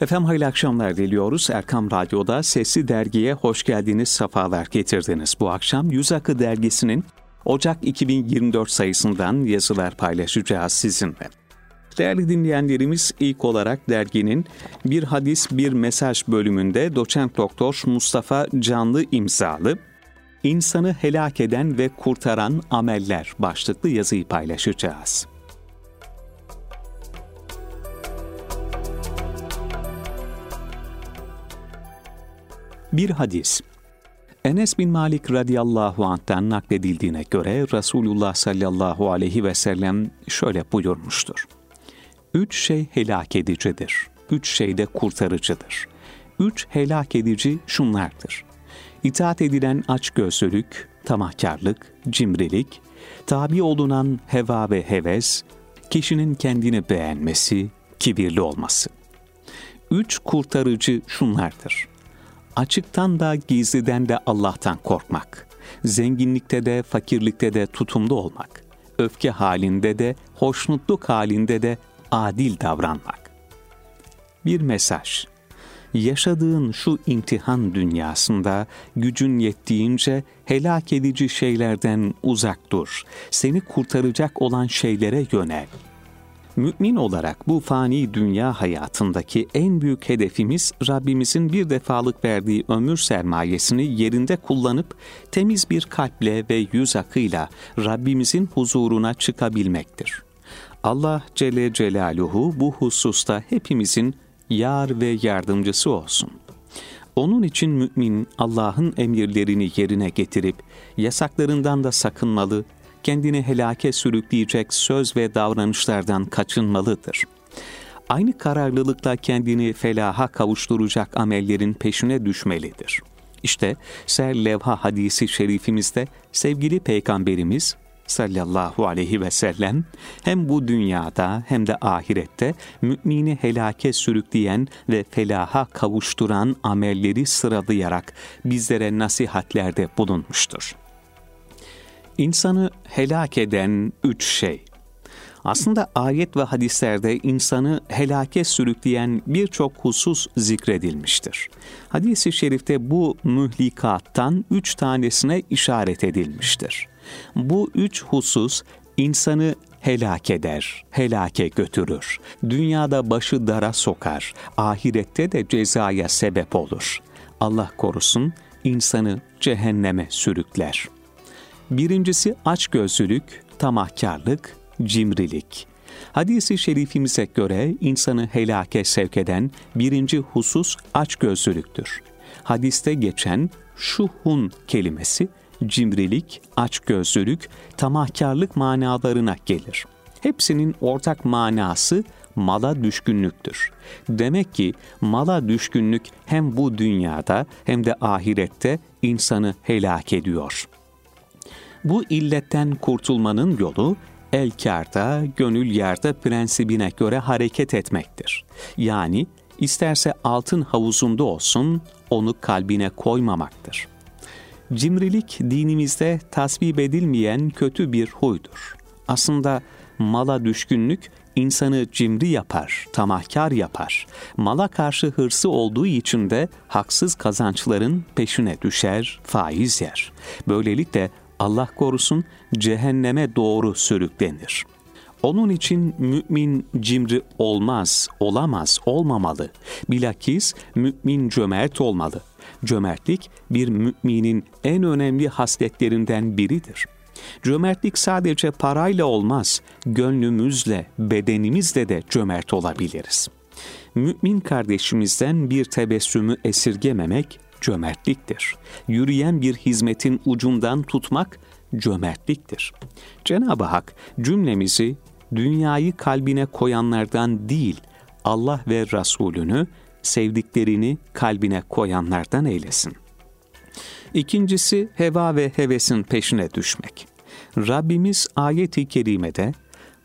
Efendim hayırlı akşamlar diliyoruz. Erkam Radyo'da Sesli Dergi'ye hoş geldiniz, sefalar getirdiniz. Bu akşam Yüz Akı Dergisi'nin Ocak 2024 sayısından yazılar paylaşacağız sizinle. Değerli dinleyenlerimiz ilk olarak derginin Bir Hadis Bir Mesaj bölümünde doçent doktor Mustafa Canlı imzalı İnsanı helak eden ve kurtaran ameller başlıklı yazıyı paylaşacağız. Bir hadis. Enes bin Malik radıyallahu anh'tan nakledildiğine göre Resulullah sallallahu aleyhi ve sellem şöyle buyurmuştur. Üç şey helak edicidir. Üç şey de kurtarıcıdır. Üç helak edici şunlardır. İtaat edilen açgözlülük, tamahkarlık, cimrilik, tabi olunan heva ve heves, kişinin kendini beğenmesi, kibirli olması. Üç kurtarıcı şunlardır açıktan da gizliden de Allah'tan korkmak, zenginlikte de fakirlikte de tutumlu olmak, öfke halinde de hoşnutluk halinde de adil davranmak. Bir mesaj. Yaşadığın şu imtihan dünyasında gücün yettiğince helak edici şeylerden uzak dur. Seni kurtaracak olan şeylere yönel. Mümin olarak bu fani dünya hayatındaki en büyük hedefimiz Rabbimizin bir defalık verdiği ömür sermayesini yerinde kullanıp temiz bir kalple ve yüz akıyla Rabbimizin huzuruna çıkabilmektir. Allah Celle Celaluhu bu hususta hepimizin yar ve yardımcısı olsun. Onun için mümin Allah'ın emirlerini yerine getirip yasaklarından da sakınmalı, kendini helake sürükleyecek söz ve davranışlardan kaçınmalıdır. Aynı kararlılıkla kendini felaha kavuşturacak amellerin peşine düşmelidir. İşte Ser Levha hadisi şerifimizde sevgili Peygamberimiz sallallahu aleyhi ve sellem hem bu dünyada hem de ahirette mümini helake sürükleyen ve felaha kavuşturan amelleri sıralayarak bizlere nasihatlerde bulunmuştur. İnsanı helak eden üç şey. Aslında ayet ve hadislerde insanı helake sürükleyen birçok husus zikredilmiştir. Hadis-i şerifte bu mühlikattan üç tanesine işaret edilmiştir. Bu üç husus insanı helak eder, helake götürür. Dünyada başı dara sokar, ahirette de cezaya sebep olur. Allah korusun, insanı cehenneme sürükler.'' Birincisi açgözlülük, tamahkarlık, cimrilik. Hadisi şerifimize göre insanı helake sevk eden birinci husus açgözlülüktür. Hadiste geçen şuhun kelimesi cimrilik, açgözlülük, tamahkarlık manalarına gelir. Hepsinin ortak manası mala düşkünlüktür. Demek ki mala düşkünlük hem bu dünyada hem de ahirette insanı helak ediyor.'' Bu illetten kurtulmanın yolu el kârda, gönül yerde prensibine göre hareket etmektir. Yani isterse altın havuzunda olsun, onu kalbine koymamaktır. Cimrilik dinimizde tasvip edilmeyen kötü bir huydur. Aslında mala düşkünlük insanı cimri yapar, tamahkar yapar. Mala karşı hırsı olduğu için de haksız kazançların peşine düşer, faiz yer. Böylelikle Allah korusun cehenneme doğru sürüklenir. Onun için mümin cimri olmaz, olamaz, olmamalı. Bilakis mümin cömert olmalı. Cömertlik bir müminin en önemli hasletlerinden biridir. Cömertlik sadece parayla olmaz, gönlümüzle, bedenimizle de cömert olabiliriz. Mümin kardeşimizden bir tebessümü esirgememek cömertliktir. Yürüyen bir hizmetin ucundan tutmak cömertliktir. Cenab-ı Hak cümlemizi dünyayı kalbine koyanlardan değil, Allah ve Resulünü sevdiklerini kalbine koyanlardan eylesin. İkincisi heva ve hevesin peşine düşmek. Rabbimiz ayet-i kerimede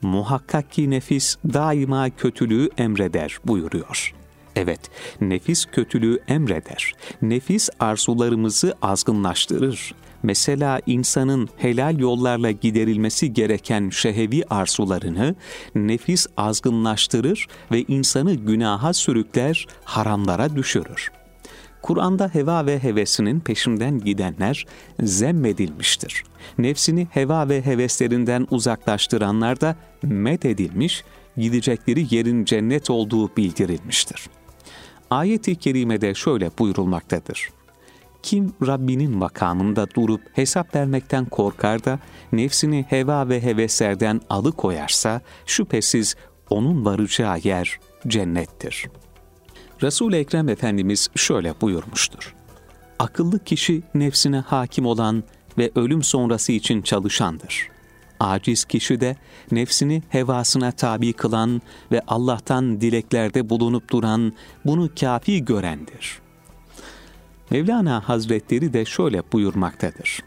muhakkak ki nefis daima kötülüğü emreder buyuruyor. Evet, nefis kötülüğü emreder. Nefis arzularımızı azgınlaştırır. Mesela insanın helal yollarla giderilmesi gereken şehevi arzularını nefis azgınlaştırır ve insanı günaha sürükler, haramlara düşürür. Kur'an'da heva ve hevesinin peşinden gidenler zemmedilmiştir. Nefsini heva ve heveslerinden uzaklaştıranlar da met gidecekleri yerin cennet olduğu bildirilmiştir. Ayet-i kerimede şöyle buyurulmaktadır. Kim Rabbinin makamında durup hesap vermekten korkar da nefsini heva ve heveslerden alıkoyarsa şüphesiz onun varacağı yer cennettir. Resul-i Ekrem Efendimiz şöyle buyurmuştur. Akıllı kişi nefsine hakim olan ve ölüm sonrası için çalışandır. Aciz kişi de nefsini hevasına tabi kılan ve Allah'tan dileklerde bulunup duran, bunu kafi görendir.'' Mevlana Hazretleri de şöyle buyurmaktadır.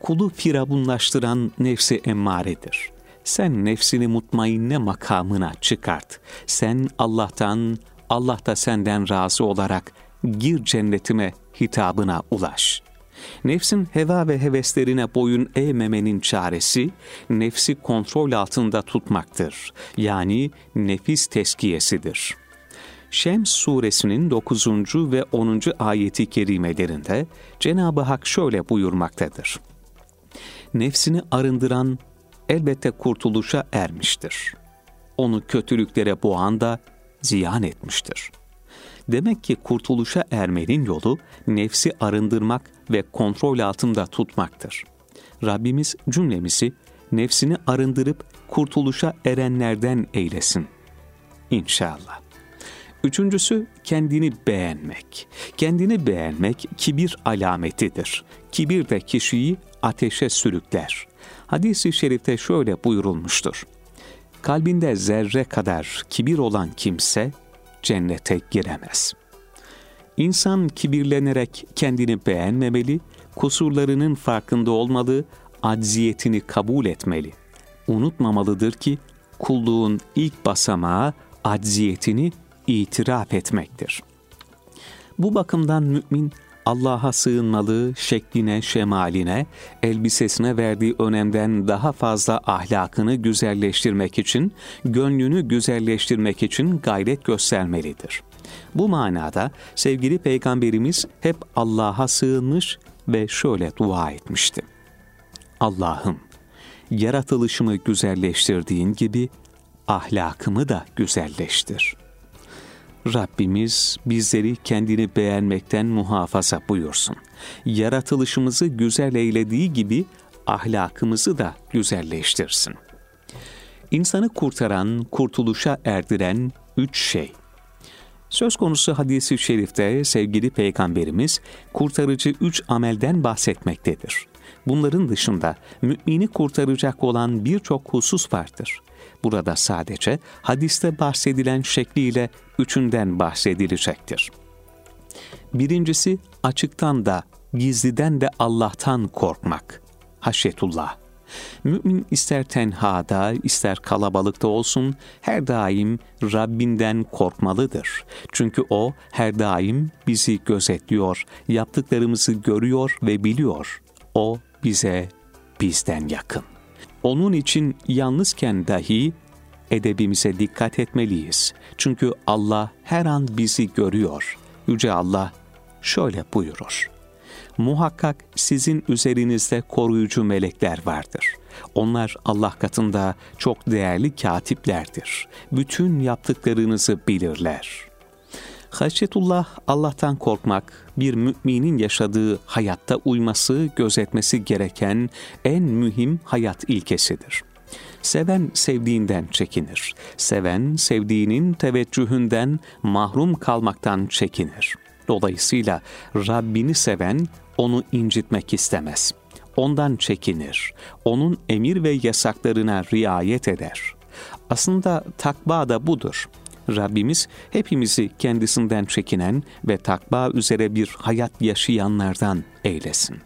Kulu firavunlaştıran nefsi emmaredir. Sen nefsini mutmainne makamına çıkart. Sen Allah'tan, Allah da senden razı olarak gir cennetime hitabına ulaş. Nefsin heva ve heveslerine boyun eğmemenin çaresi, nefsi kontrol altında tutmaktır. Yani nefis teskiyesidir.'' Şems suresinin 9. ve 10. ayeti kerimelerinde Cenab-ı Hak şöyle buyurmaktadır. Nefsini arındıran elbette kurtuluşa ermiştir. Onu kötülüklere boğan da ziyan etmiştir. Demek ki kurtuluşa ermenin yolu nefsi arındırmak ve kontrol altında tutmaktır. Rabbimiz cümlemizi nefsini arındırıp kurtuluşa erenlerden eylesin. İnşallah. Üçüncüsü kendini beğenmek. Kendini beğenmek kibir alametidir. Kibir de kişiyi ateşe sürükler. Hadis-i şerifte şöyle buyurulmuştur. Kalbinde zerre kadar kibir olan kimse cennete giremez. İnsan kibirlenerek kendini beğenmemeli, kusurlarının farkında olmalı, acziyetini kabul etmeli. Unutmamalıdır ki kulluğun ilk basamağı acziyetini itiraf etmektir. Bu bakımdan mümin Allah'a sığınmalı, şekline, şemaline, elbisesine verdiği önemden daha fazla ahlakını güzelleştirmek için, gönlünü güzelleştirmek için gayret göstermelidir. Bu manada sevgili Peygamberimiz hep Allah'a sığınmış ve şöyle dua etmişti. Allah'ım, yaratılışımı güzelleştirdiğin gibi ahlakımı da güzelleştir. Rabbimiz bizleri kendini beğenmekten muhafaza buyursun. Yaratılışımızı güzel eylediği gibi ahlakımızı da güzelleştirsin. İnsanı kurtaran, kurtuluşa erdiren üç şey. Söz konusu hadisi şerifte sevgili Peygamberimiz kurtarıcı üç amelden bahsetmektedir. Bunların dışında mümini kurtaracak olan birçok husus vardır. Burada sadece hadiste bahsedilen şekliyle üçünden bahsedilecektir. Birincisi açıktan da gizliden de Allah'tan korkmak. Haşyetullah. Mümin ister tenhada, ister kalabalıkta olsun her daim Rabbinden korkmalıdır. Çünkü O her daim bizi gözetliyor, yaptıklarımızı görüyor ve biliyor. O bize bizden yakın. Onun için yalnızken dahi edebimize dikkat etmeliyiz. Çünkü Allah her an bizi görüyor. Yüce Allah şöyle buyurur. Muhakkak sizin üzerinizde koruyucu melekler vardır. Onlar Allah katında çok değerli katiplerdir. Bütün yaptıklarınızı bilirler.'' Haşyetullah, Allah'tan korkmak, bir müminin yaşadığı hayatta uyması, gözetmesi gereken en mühim hayat ilkesidir. Seven sevdiğinden çekinir. Seven sevdiğinin teveccühünden mahrum kalmaktan çekinir. Dolayısıyla Rabbini seven onu incitmek istemez. Ondan çekinir. Onun emir ve yasaklarına riayet eder. Aslında takva da budur. Rabbimiz hepimizi kendisinden çekinen ve takva üzere bir hayat yaşayanlardan eylesin.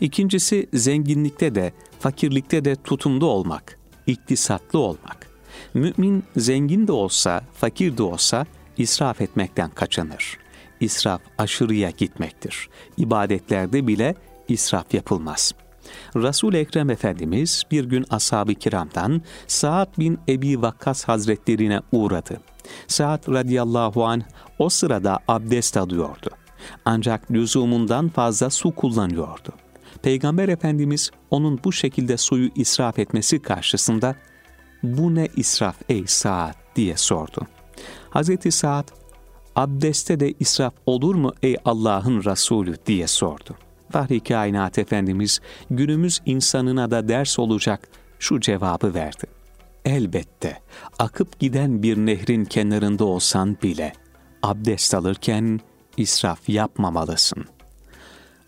İkincisi zenginlikte de, fakirlikte de tutumlu olmak, iktisatlı olmak. Mümin zengin de olsa, fakir de olsa israf etmekten kaçınır. İsraf aşırıya gitmektir. İbadetlerde bile israf yapılmaz. Resul Ekrem Efendimiz bir gün ashab-ı kiramdan Sa'd bin Ebi Vakkas Hazretlerine uğradı. Sa'd radıyallahu anh o sırada abdest alıyordu. Ancak lüzumundan fazla su kullanıyordu. Peygamber Efendimiz onun bu şekilde suyu israf etmesi karşısında bu ne israf ey Sa'd diye sordu. Hazreti Sa'd abdeste de israf olur mu ey Allah'ın Resulü diye sordu. Fahri Kainat Efendimiz günümüz insanına da ders olacak şu cevabı verdi. Elbette akıp giden bir nehrin kenarında olsan bile abdest alırken israf yapmamalısın.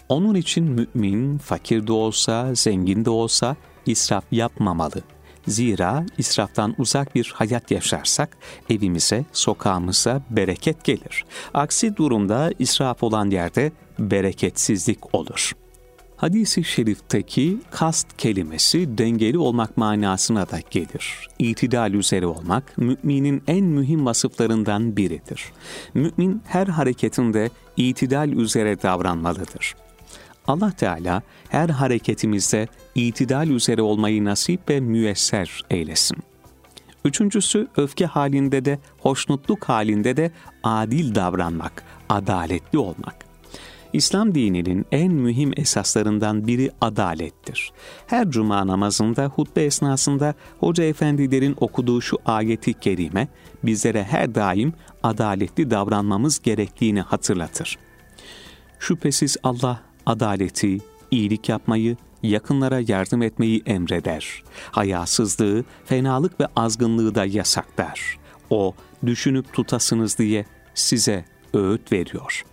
Onun için mümin fakir de olsa, zengin de olsa israf yapmamalı. Zira israftan uzak bir hayat yaşarsak evimize, sokağımıza bereket gelir. Aksi durumda israf olan yerde bereketsizlik olur. Hadis-i şerifteki kast kelimesi dengeli olmak manasına da gelir. İtidal üzere olmak müminin en mühim vasıflarından biridir. Mümin her hareketinde itidal üzere davranmalıdır. Allah Teala her hareketimizde itidal üzere olmayı nasip ve müyesser eylesin. Üçüncüsü öfke halinde de, hoşnutluk halinde de adil davranmak, adaletli olmak. İslam dininin en mühim esaslarından biri adalettir. Her cuma namazında hutbe esnasında hoca efendilerin okuduğu şu ayeti kerime bizlere her daim adaletli davranmamız gerektiğini hatırlatır. Şüphesiz Allah adaleti, iyilik yapmayı, yakınlara yardım etmeyi emreder. Hayasızlığı, fenalık ve azgınlığı da yasaklar. O, düşünüp tutasınız diye size öğüt veriyor.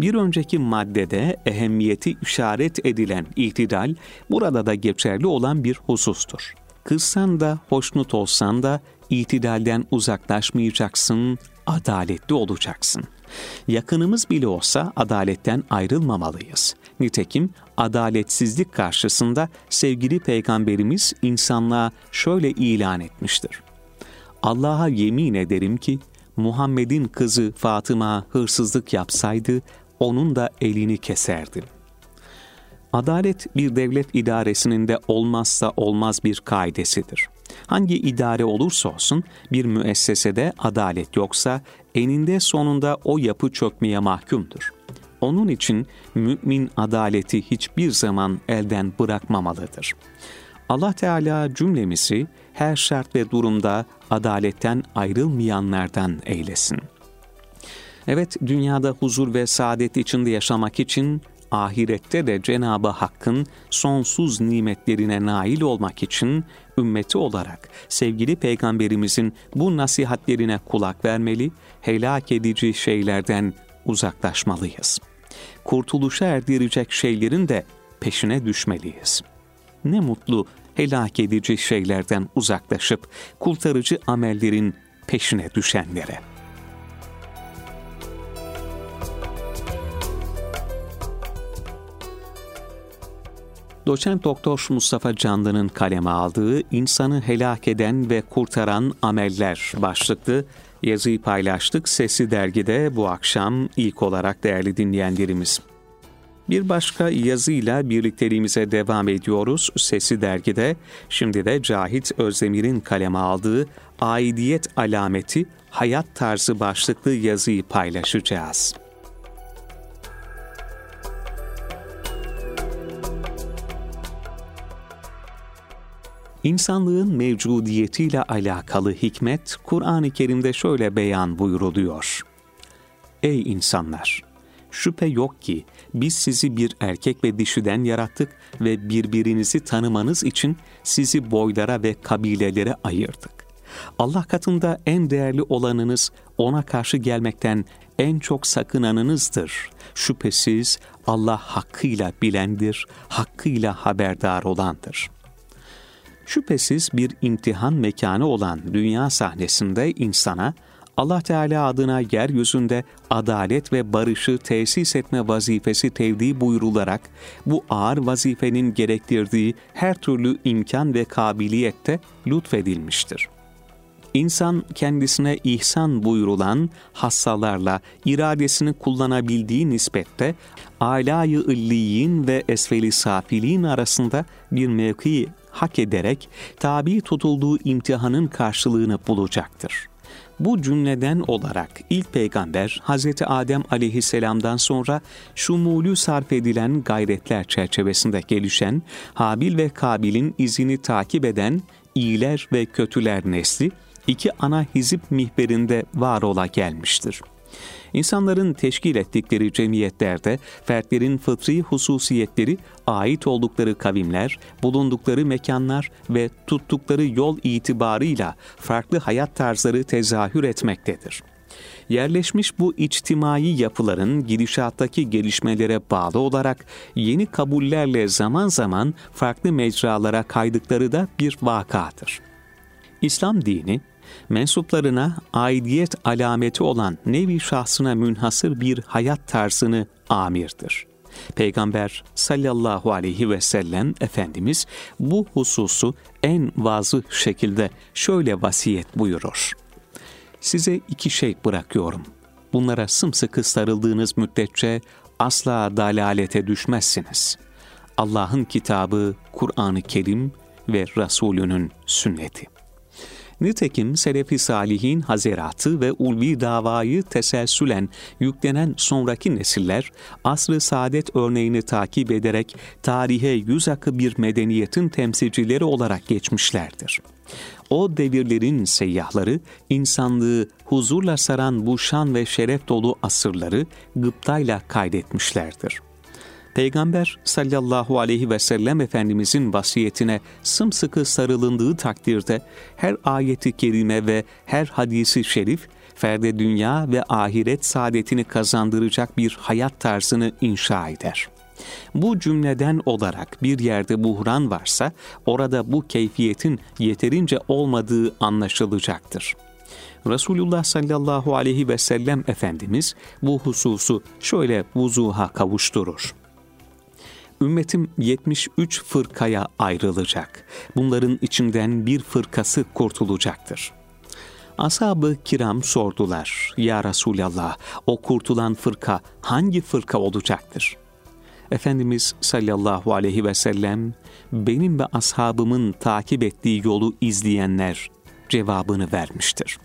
Bir önceki maddede ehemmiyeti işaret edilen itidal, burada da geçerli olan bir husustur. Kızsan da, hoşnut olsan da itidalden uzaklaşmayacaksın, adaletli olacaksın.'' Yakınımız bile olsa adaletten ayrılmamalıyız. Nitekim adaletsizlik karşısında sevgili peygamberimiz insanlığa şöyle ilan etmiştir. Allah'a yemin ederim ki Muhammed'in kızı Fatıma hırsızlık yapsaydı onun da elini keserdim. Adalet bir devlet idaresinin de olmazsa olmaz bir kaidesidir. Hangi idare olursa olsun bir müessesede adalet yoksa eninde sonunda o yapı çökmeye mahkumdur. Onun için mümin adaleti hiçbir zaman elden bırakmamalıdır. Allah Teala cümlemizi her şart ve durumda adaletten ayrılmayanlardan eylesin. Evet, dünyada huzur ve saadet içinde yaşamak için ahirette de Cenab-ı Hakk'ın sonsuz nimetlerine nail olmak için ümmeti olarak sevgili peygamberimizin bu nasihatlerine kulak vermeli, helak edici şeylerden uzaklaşmalıyız. Kurtuluşa erdirecek şeylerin de peşine düşmeliyiz. Ne mutlu helak edici şeylerden uzaklaşıp kurtarıcı amellerin peşine düşenlere.'' Doçent Doktor Mustafa Canlı'nın kaleme aldığı İnsanı Helak Eden ve Kurtaran Ameller başlıklı yazıyı paylaştık. Sesi Dergi'de bu akşam ilk olarak değerli dinleyenlerimiz. Bir başka yazıyla birlikteliğimize devam ediyoruz. Sesi Dergi'de şimdi de Cahit Özdemir'in kaleme aldığı Aidiyet Alameti Hayat Tarzı başlıklı yazıyı paylaşacağız. İnsanlığın mevcudiyetiyle alakalı hikmet, Kur'an-ı Kerim'de şöyle beyan buyuruluyor. Ey insanlar! Şüphe yok ki biz sizi bir erkek ve dişiden yarattık ve birbirinizi tanımanız için sizi boylara ve kabilelere ayırdık. Allah katında en değerli olanınız ona karşı gelmekten en çok sakınanınızdır. Şüphesiz Allah hakkıyla bilendir, hakkıyla haberdar olandır.'' Şüphesiz bir imtihan mekanı olan dünya sahnesinde insana Allah Teala adına yeryüzünde adalet ve barışı tesis etme vazifesi tevdi buyrularak bu ağır vazifenin gerektirdiği her türlü imkan ve kabiliyette lütfedilmiştir. İnsan kendisine ihsan buyurulan hassalarla iradesini kullanabildiği nispette âlâ-yı illiyin ve esfeli safiliğin arasında bir mevki hak ederek tabi tutulduğu imtihanın karşılığını bulacaktır. Bu cümleden olarak ilk peygamber Hz. Adem aleyhisselamdan sonra şumulü sarf edilen gayretler çerçevesinde gelişen Habil ve Kabil'in izini takip eden iyiler ve kötüler nesli iki ana hizip mihberinde var ola gelmiştir. İnsanların teşkil ettikleri cemiyetlerde fertlerin fıtri hususiyetleri, ait oldukları kavimler, bulundukları mekanlar ve tuttukları yol itibarıyla farklı hayat tarzları tezahür etmektedir. Yerleşmiş bu içtimai yapıların gidişattaki gelişmelere bağlı olarak yeni kabullerle zaman zaman farklı mecralara kaydıkları da bir vakadır. İslam dini, mensuplarına aidiyet alameti olan nevi şahsına münhasır bir hayat tarzını amirdir. Peygamber sallallahu aleyhi ve sellem Efendimiz bu hususu en vazı şekilde şöyle vasiyet buyurur. Size iki şey bırakıyorum. Bunlara sımsıkı sarıldığınız müddetçe asla dalalete düşmezsiniz. Allah'ın kitabı, Kur'an-ı Kerim ve Resulünün sünneti. Nitekim Selefi Salihin hazeratı ve ulvi davayı teselsülen yüklenen sonraki nesiller, asr-ı saadet örneğini takip ederek tarihe yüz akı bir medeniyetin temsilcileri olarak geçmişlerdir. O devirlerin seyyahları, insanlığı huzurla saran bu şan ve şeref dolu asırları gıptayla kaydetmişlerdir. Peygamber sallallahu aleyhi ve sellem Efendimizin vasiyetine sımsıkı sarılındığı takdirde her ayeti kerime ve her hadisi şerif ferde dünya ve ahiret saadetini kazandıracak bir hayat tarzını inşa eder. Bu cümleden olarak bir yerde buhran varsa orada bu keyfiyetin yeterince olmadığı anlaşılacaktır. Resulullah sallallahu aleyhi ve sellem Efendimiz bu hususu şöyle vuzuha kavuşturur ümmetim 73 fırkaya ayrılacak. Bunların içinden bir fırkası kurtulacaktır. Ashab-ı kiram sordular, Ya Resulallah, o kurtulan fırka hangi fırka olacaktır? Efendimiz sallallahu aleyhi ve sellem, benim ve ashabımın takip ettiği yolu izleyenler cevabını vermiştir.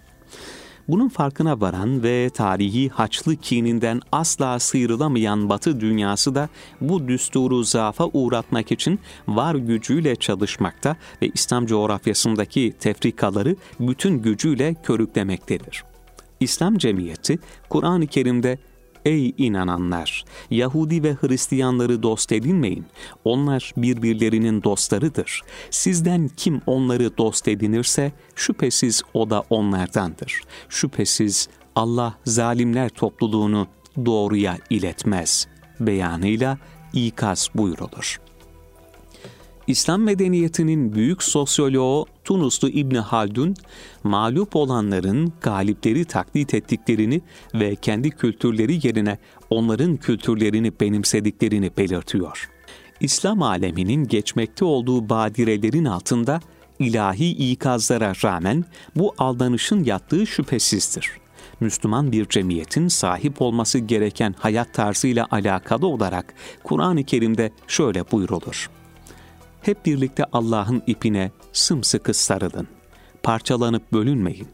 Bunun farkına varan ve tarihi haçlı kininden asla sıyrılamayan Batı dünyası da bu düsturu zafa uğratmak için var gücüyle çalışmakta ve İslam coğrafyasındaki tefrikaları bütün gücüyle körüklemektedir. İslam cemiyeti Kur'an-ı Kerim'de Ey inananlar! Yahudi ve Hristiyanları dost edinmeyin. Onlar birbirlerinin dostlarıdır. Sizden kim onları dost edinirse şüphesiz o da onlardandır. Şüphesiz Allah zalimler topluluğunu doğruya iletmez. Beyanıyla ikaz buyrulur. İslam medeniyetinin büyük sosyoloğu Tunuslu İbni Haldun, mağlup olanların galipleri taklit ettiklerini ve kendi kültürleri yerine onların kültürlerini benimsediklerini belirtiyor. İslam aleminin geçmekte olduğu badirelerin altında ilahi ikazlara rağmen bu aldanışın yattığı şüphesizdir. Müslüman bir cemiyetin sahip olması gereken hayat tarzıyla alakalı olarak Kur'an-ı Kerim'de şöyle buyrulur. Hep birlikte Allah'ın ipine sımsıkı sarılın. Parçalanıp bölünmeyin.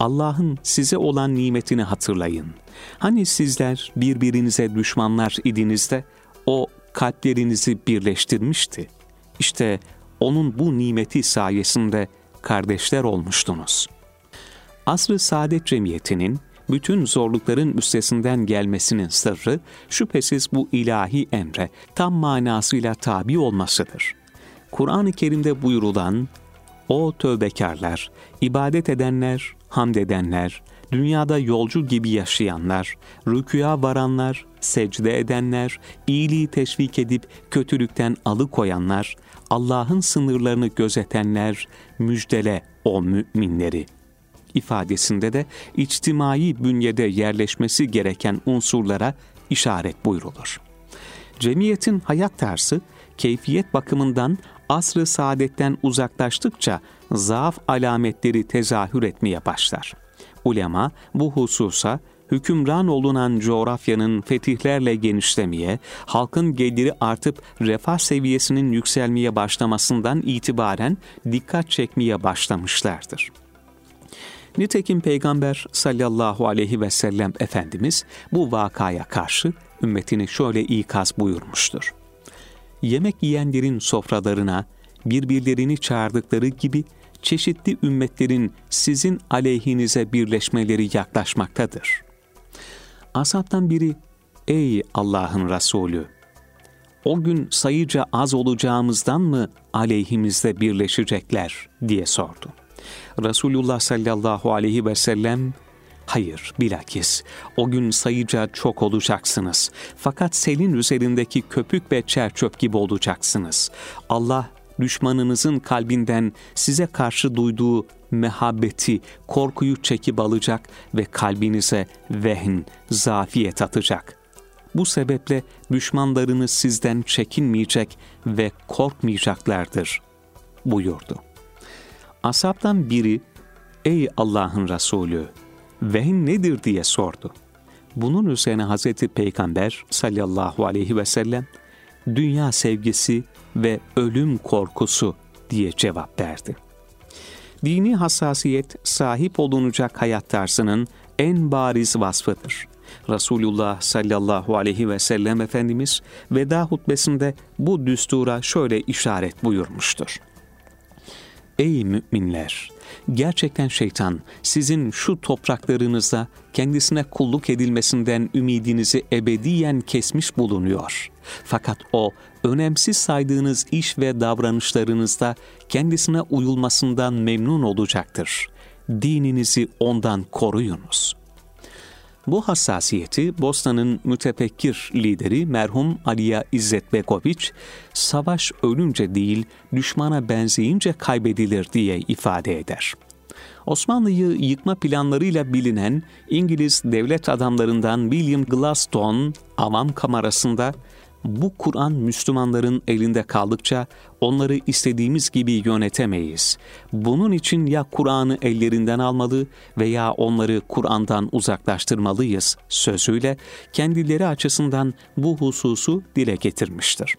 Allah'ın size olan nimetini hatırlayın. Hani sizler birbirinize düşmanlar idiniz de o kalplerinizi birleştirmişti. İşte onun bu nimeti sayesinde kardeşler olmuştunuz. Asr-ı Saadet Cemiyeti'nin bütün zorlukların üstesinden gelmesinin sırrı şüphesiz bu ilahi emre tam manasıyla tabi olmasıdır. Kur'an-ı Kerim'de buyurulan o tövbekarlar, ibadet edenler, hamd edenler, dünyada yolcu gibi yaşayanlar, rüküya varanlar, secde edenler, iyiliği teşvik edip kötülükten alıkoyanlar, Allah'ın sınırlarını gözetenler, müjdele o müminleri. ifadesinde de içtimai bünyede yerleşmesi gereken unsurlara işaret buyrulur. Cemiyetin hayat tarzı, keyfiyet bakımından asrı saadetten uzaklaştıkça zaaf alametleri tezahür etmeye başlar. Ulema bu hususa hükümran olunan coğrafyanın fetihlerle genişlemeye, halkın geliri artıp refah seviyesinin yükselmeye başlamasından itibaren dikkat çekmeye başlamışlardır. Nitekim Peygamber sallallahu aleyhi ve sellem Efendimiz bu vakaya karşı ümmetini şöyle ikaz buyurmuştur. Yemek yiyenlerin sofralarına birbirlerini çağırdıkları gibi çeşitli ümmetlerin sizin aleyhinize birleşmeleri yaklaşmaktadır. Asaptan biri, ey Allah'ın Resulü, o gün sayıca az olacağımızdan mı aleyhimizde birleşecekler diye sordu. Resulullah sallallahu aleyhi ve sellem, Hayır, bilakis o gün sayıca çok olacaksınız. Fakat selin üzerindeki köpük ve çerçöp gibi olacaksınız. Allah düşmanınızın kalbinden size karşı duyduğu mehabbeti, korkuyu çekip alacak ve kalbinize vehn, zafiyet atacak. Bu sebeple düşmanlarınız sizden çekinmeyecek ve korkmayacaklardır buyurdu. Asaptan biri, ey Allah'ın Resulü, vehn nedir diye sordu. Bunun üzerine Hazreti Peygamber sallallahu aleyhi ve sellem, dünya sevgisi ve ölüm korkusu diye cevap verdi. Dini hassasiyet sahip olunacak hayat tarzının en bariz vasfıdır. Resulullah sallallahu aleyhi ve sellem Efendimiz veda hutbesinde bu düstura şöyle işaret buyurmuştur. Ey müminler! Gerçekten şeytan sizin şu topraklarınızda kendisine kulluk edilmesinden ümidinizi ebediyen kesmiş bulunuyor. Fakat o önemsiz saydığınız iş ve davranışlarınızda kendisine uyulmasından memnun olacaktır. Dininizi ondan koruyunuz.'' Bu hassasiyeti Bosna'nın mütefekkir lideri merhum Aliya İzzet Begoviç, savaş ölünce değil düşmana benzeyince kaybedilir diye ifade eder. Osmanlı'yı yıkma planlarıyla bilinen İngiliz devlet adamlarından William Gladstone, avam kamerasında bu Kur'an Müslümanların elinde kaldıkça onları istediğimiz gibi yönetemeyiz. Bunun için ya Kur'an'ı ellerinden almalı veya onları Kur'an'dan uzaklaştırmalıyız sözüyle kendileri açısından bu hususu dile getirmiştir.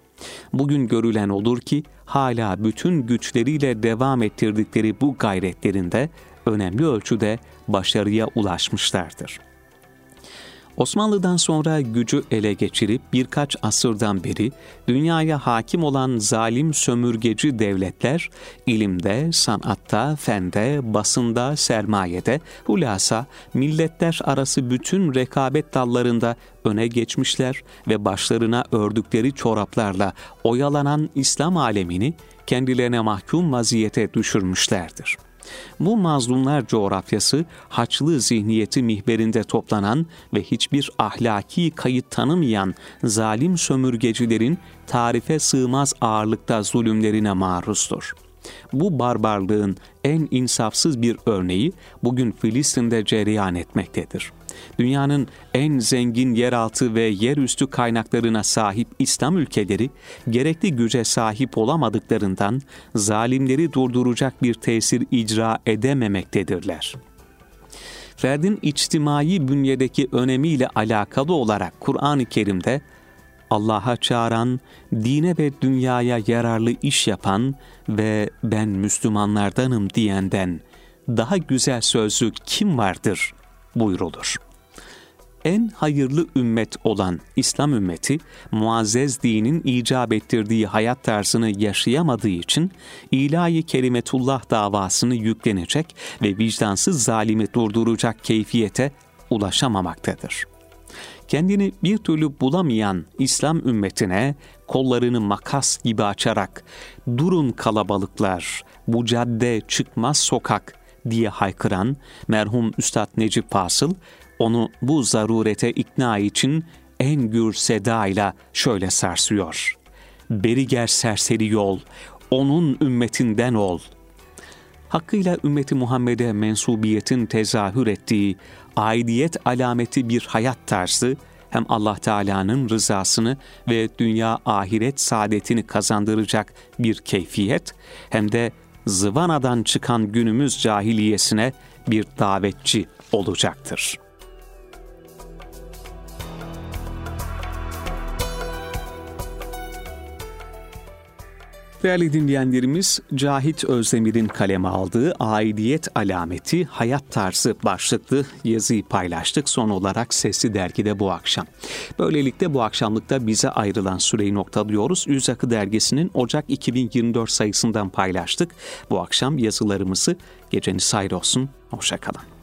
Bugün görülen olur ki hala bütün güçleriyle devam ettirdikleri bu gayretlerinde önemli ölçüde başarıya ulaşmışlardır. Osmanlı'dan sonra gücü ele geçirip birkaç asırdan beri dünyaya hakim olan zalim sömürgeci devletler ilimde, sanatta, fende, basında, sermayede, hulasa milletler arası bütün rekabet dallarında öne geçmişler ve başlarına ördükleri çoraplarla oyalanan İslam alemini kendilerine mahkum vaziyete düşürmüşlerdir. Bu mazlumlar coğrafyası haçlı zihniyeti mihberinde toplanan ve hiçbir ahlaki kayıt tanımayan zalim sömürgecilerin tarife sığmaz ağırlıkta zulümlerine maruzdur. Bu barbarlığın en insafsız bir örneği bugün Filistin'de cereyan etmektedir dünyanın en zengin yeraltı ve yerüstü kaynaklarına sahip İslam ülkeleri gerekli güce sahip olamadıklarından zalimleri durduracak bir tesir icra edememektedirler. Ferdin içtimai bünyedeki önemiyle alakalı olarak Kur'an-ı Kerim'de Allah'a çağıran, dine ve dünyaya yararlı iş yapan ve ben Müslümanlardanım diyenden daha güzel sözlük kim vardır buyrulur en hayırlı ümmet olan İslam ümmeti, muazzez dinin icap ettirdiği hayat tarzını yaşayamadığı için ilahi kelimetullah davasını yüklenecek ve vicdansız zalimi durduracak keyfiyete ulaşamamaktadır. Kendini bir türlü bulamayan İslam ümmetine kollarını makas gibi açarak durun kalabalıklar, bu cadde çıkmaz sokak diye haykıran merhum Üstad Necip Fasıl onu bu zarurete ikna için en gür sedayla şöyle sarsıyor. Beri ger serseri yol, onun ümmetinden ol. Hakkıyla ümmeti Muhammed'e mensubiyetin tezahür ettiği, aidiyet alameti bir hayat tarzı, hem Allah Teala'nın rızasını ve dünya ahiret saadetini kazandıracak bir keyfiyet hem de zıvanadan çıkan günümüz cahiliyesine bir davetçi olacaktır.'' Değerli dinleyenlerimiz, Cahit Özdemir'in kaleme aldığı Aidiyet Alameti Hayat Tarzı başlıklı yazıyı paylaştık. Son olarak Sesli Dergi'de bu akşam. Böylelikle bu akşamlıkta bize ayrılan süreyi noktalıyoruz. Yüz Akı Dergisi'nin Ocak 2024 sayısından paylaştık. Bu akşam yazılarımızı geceniz hayır olsun. Hoşçakalın.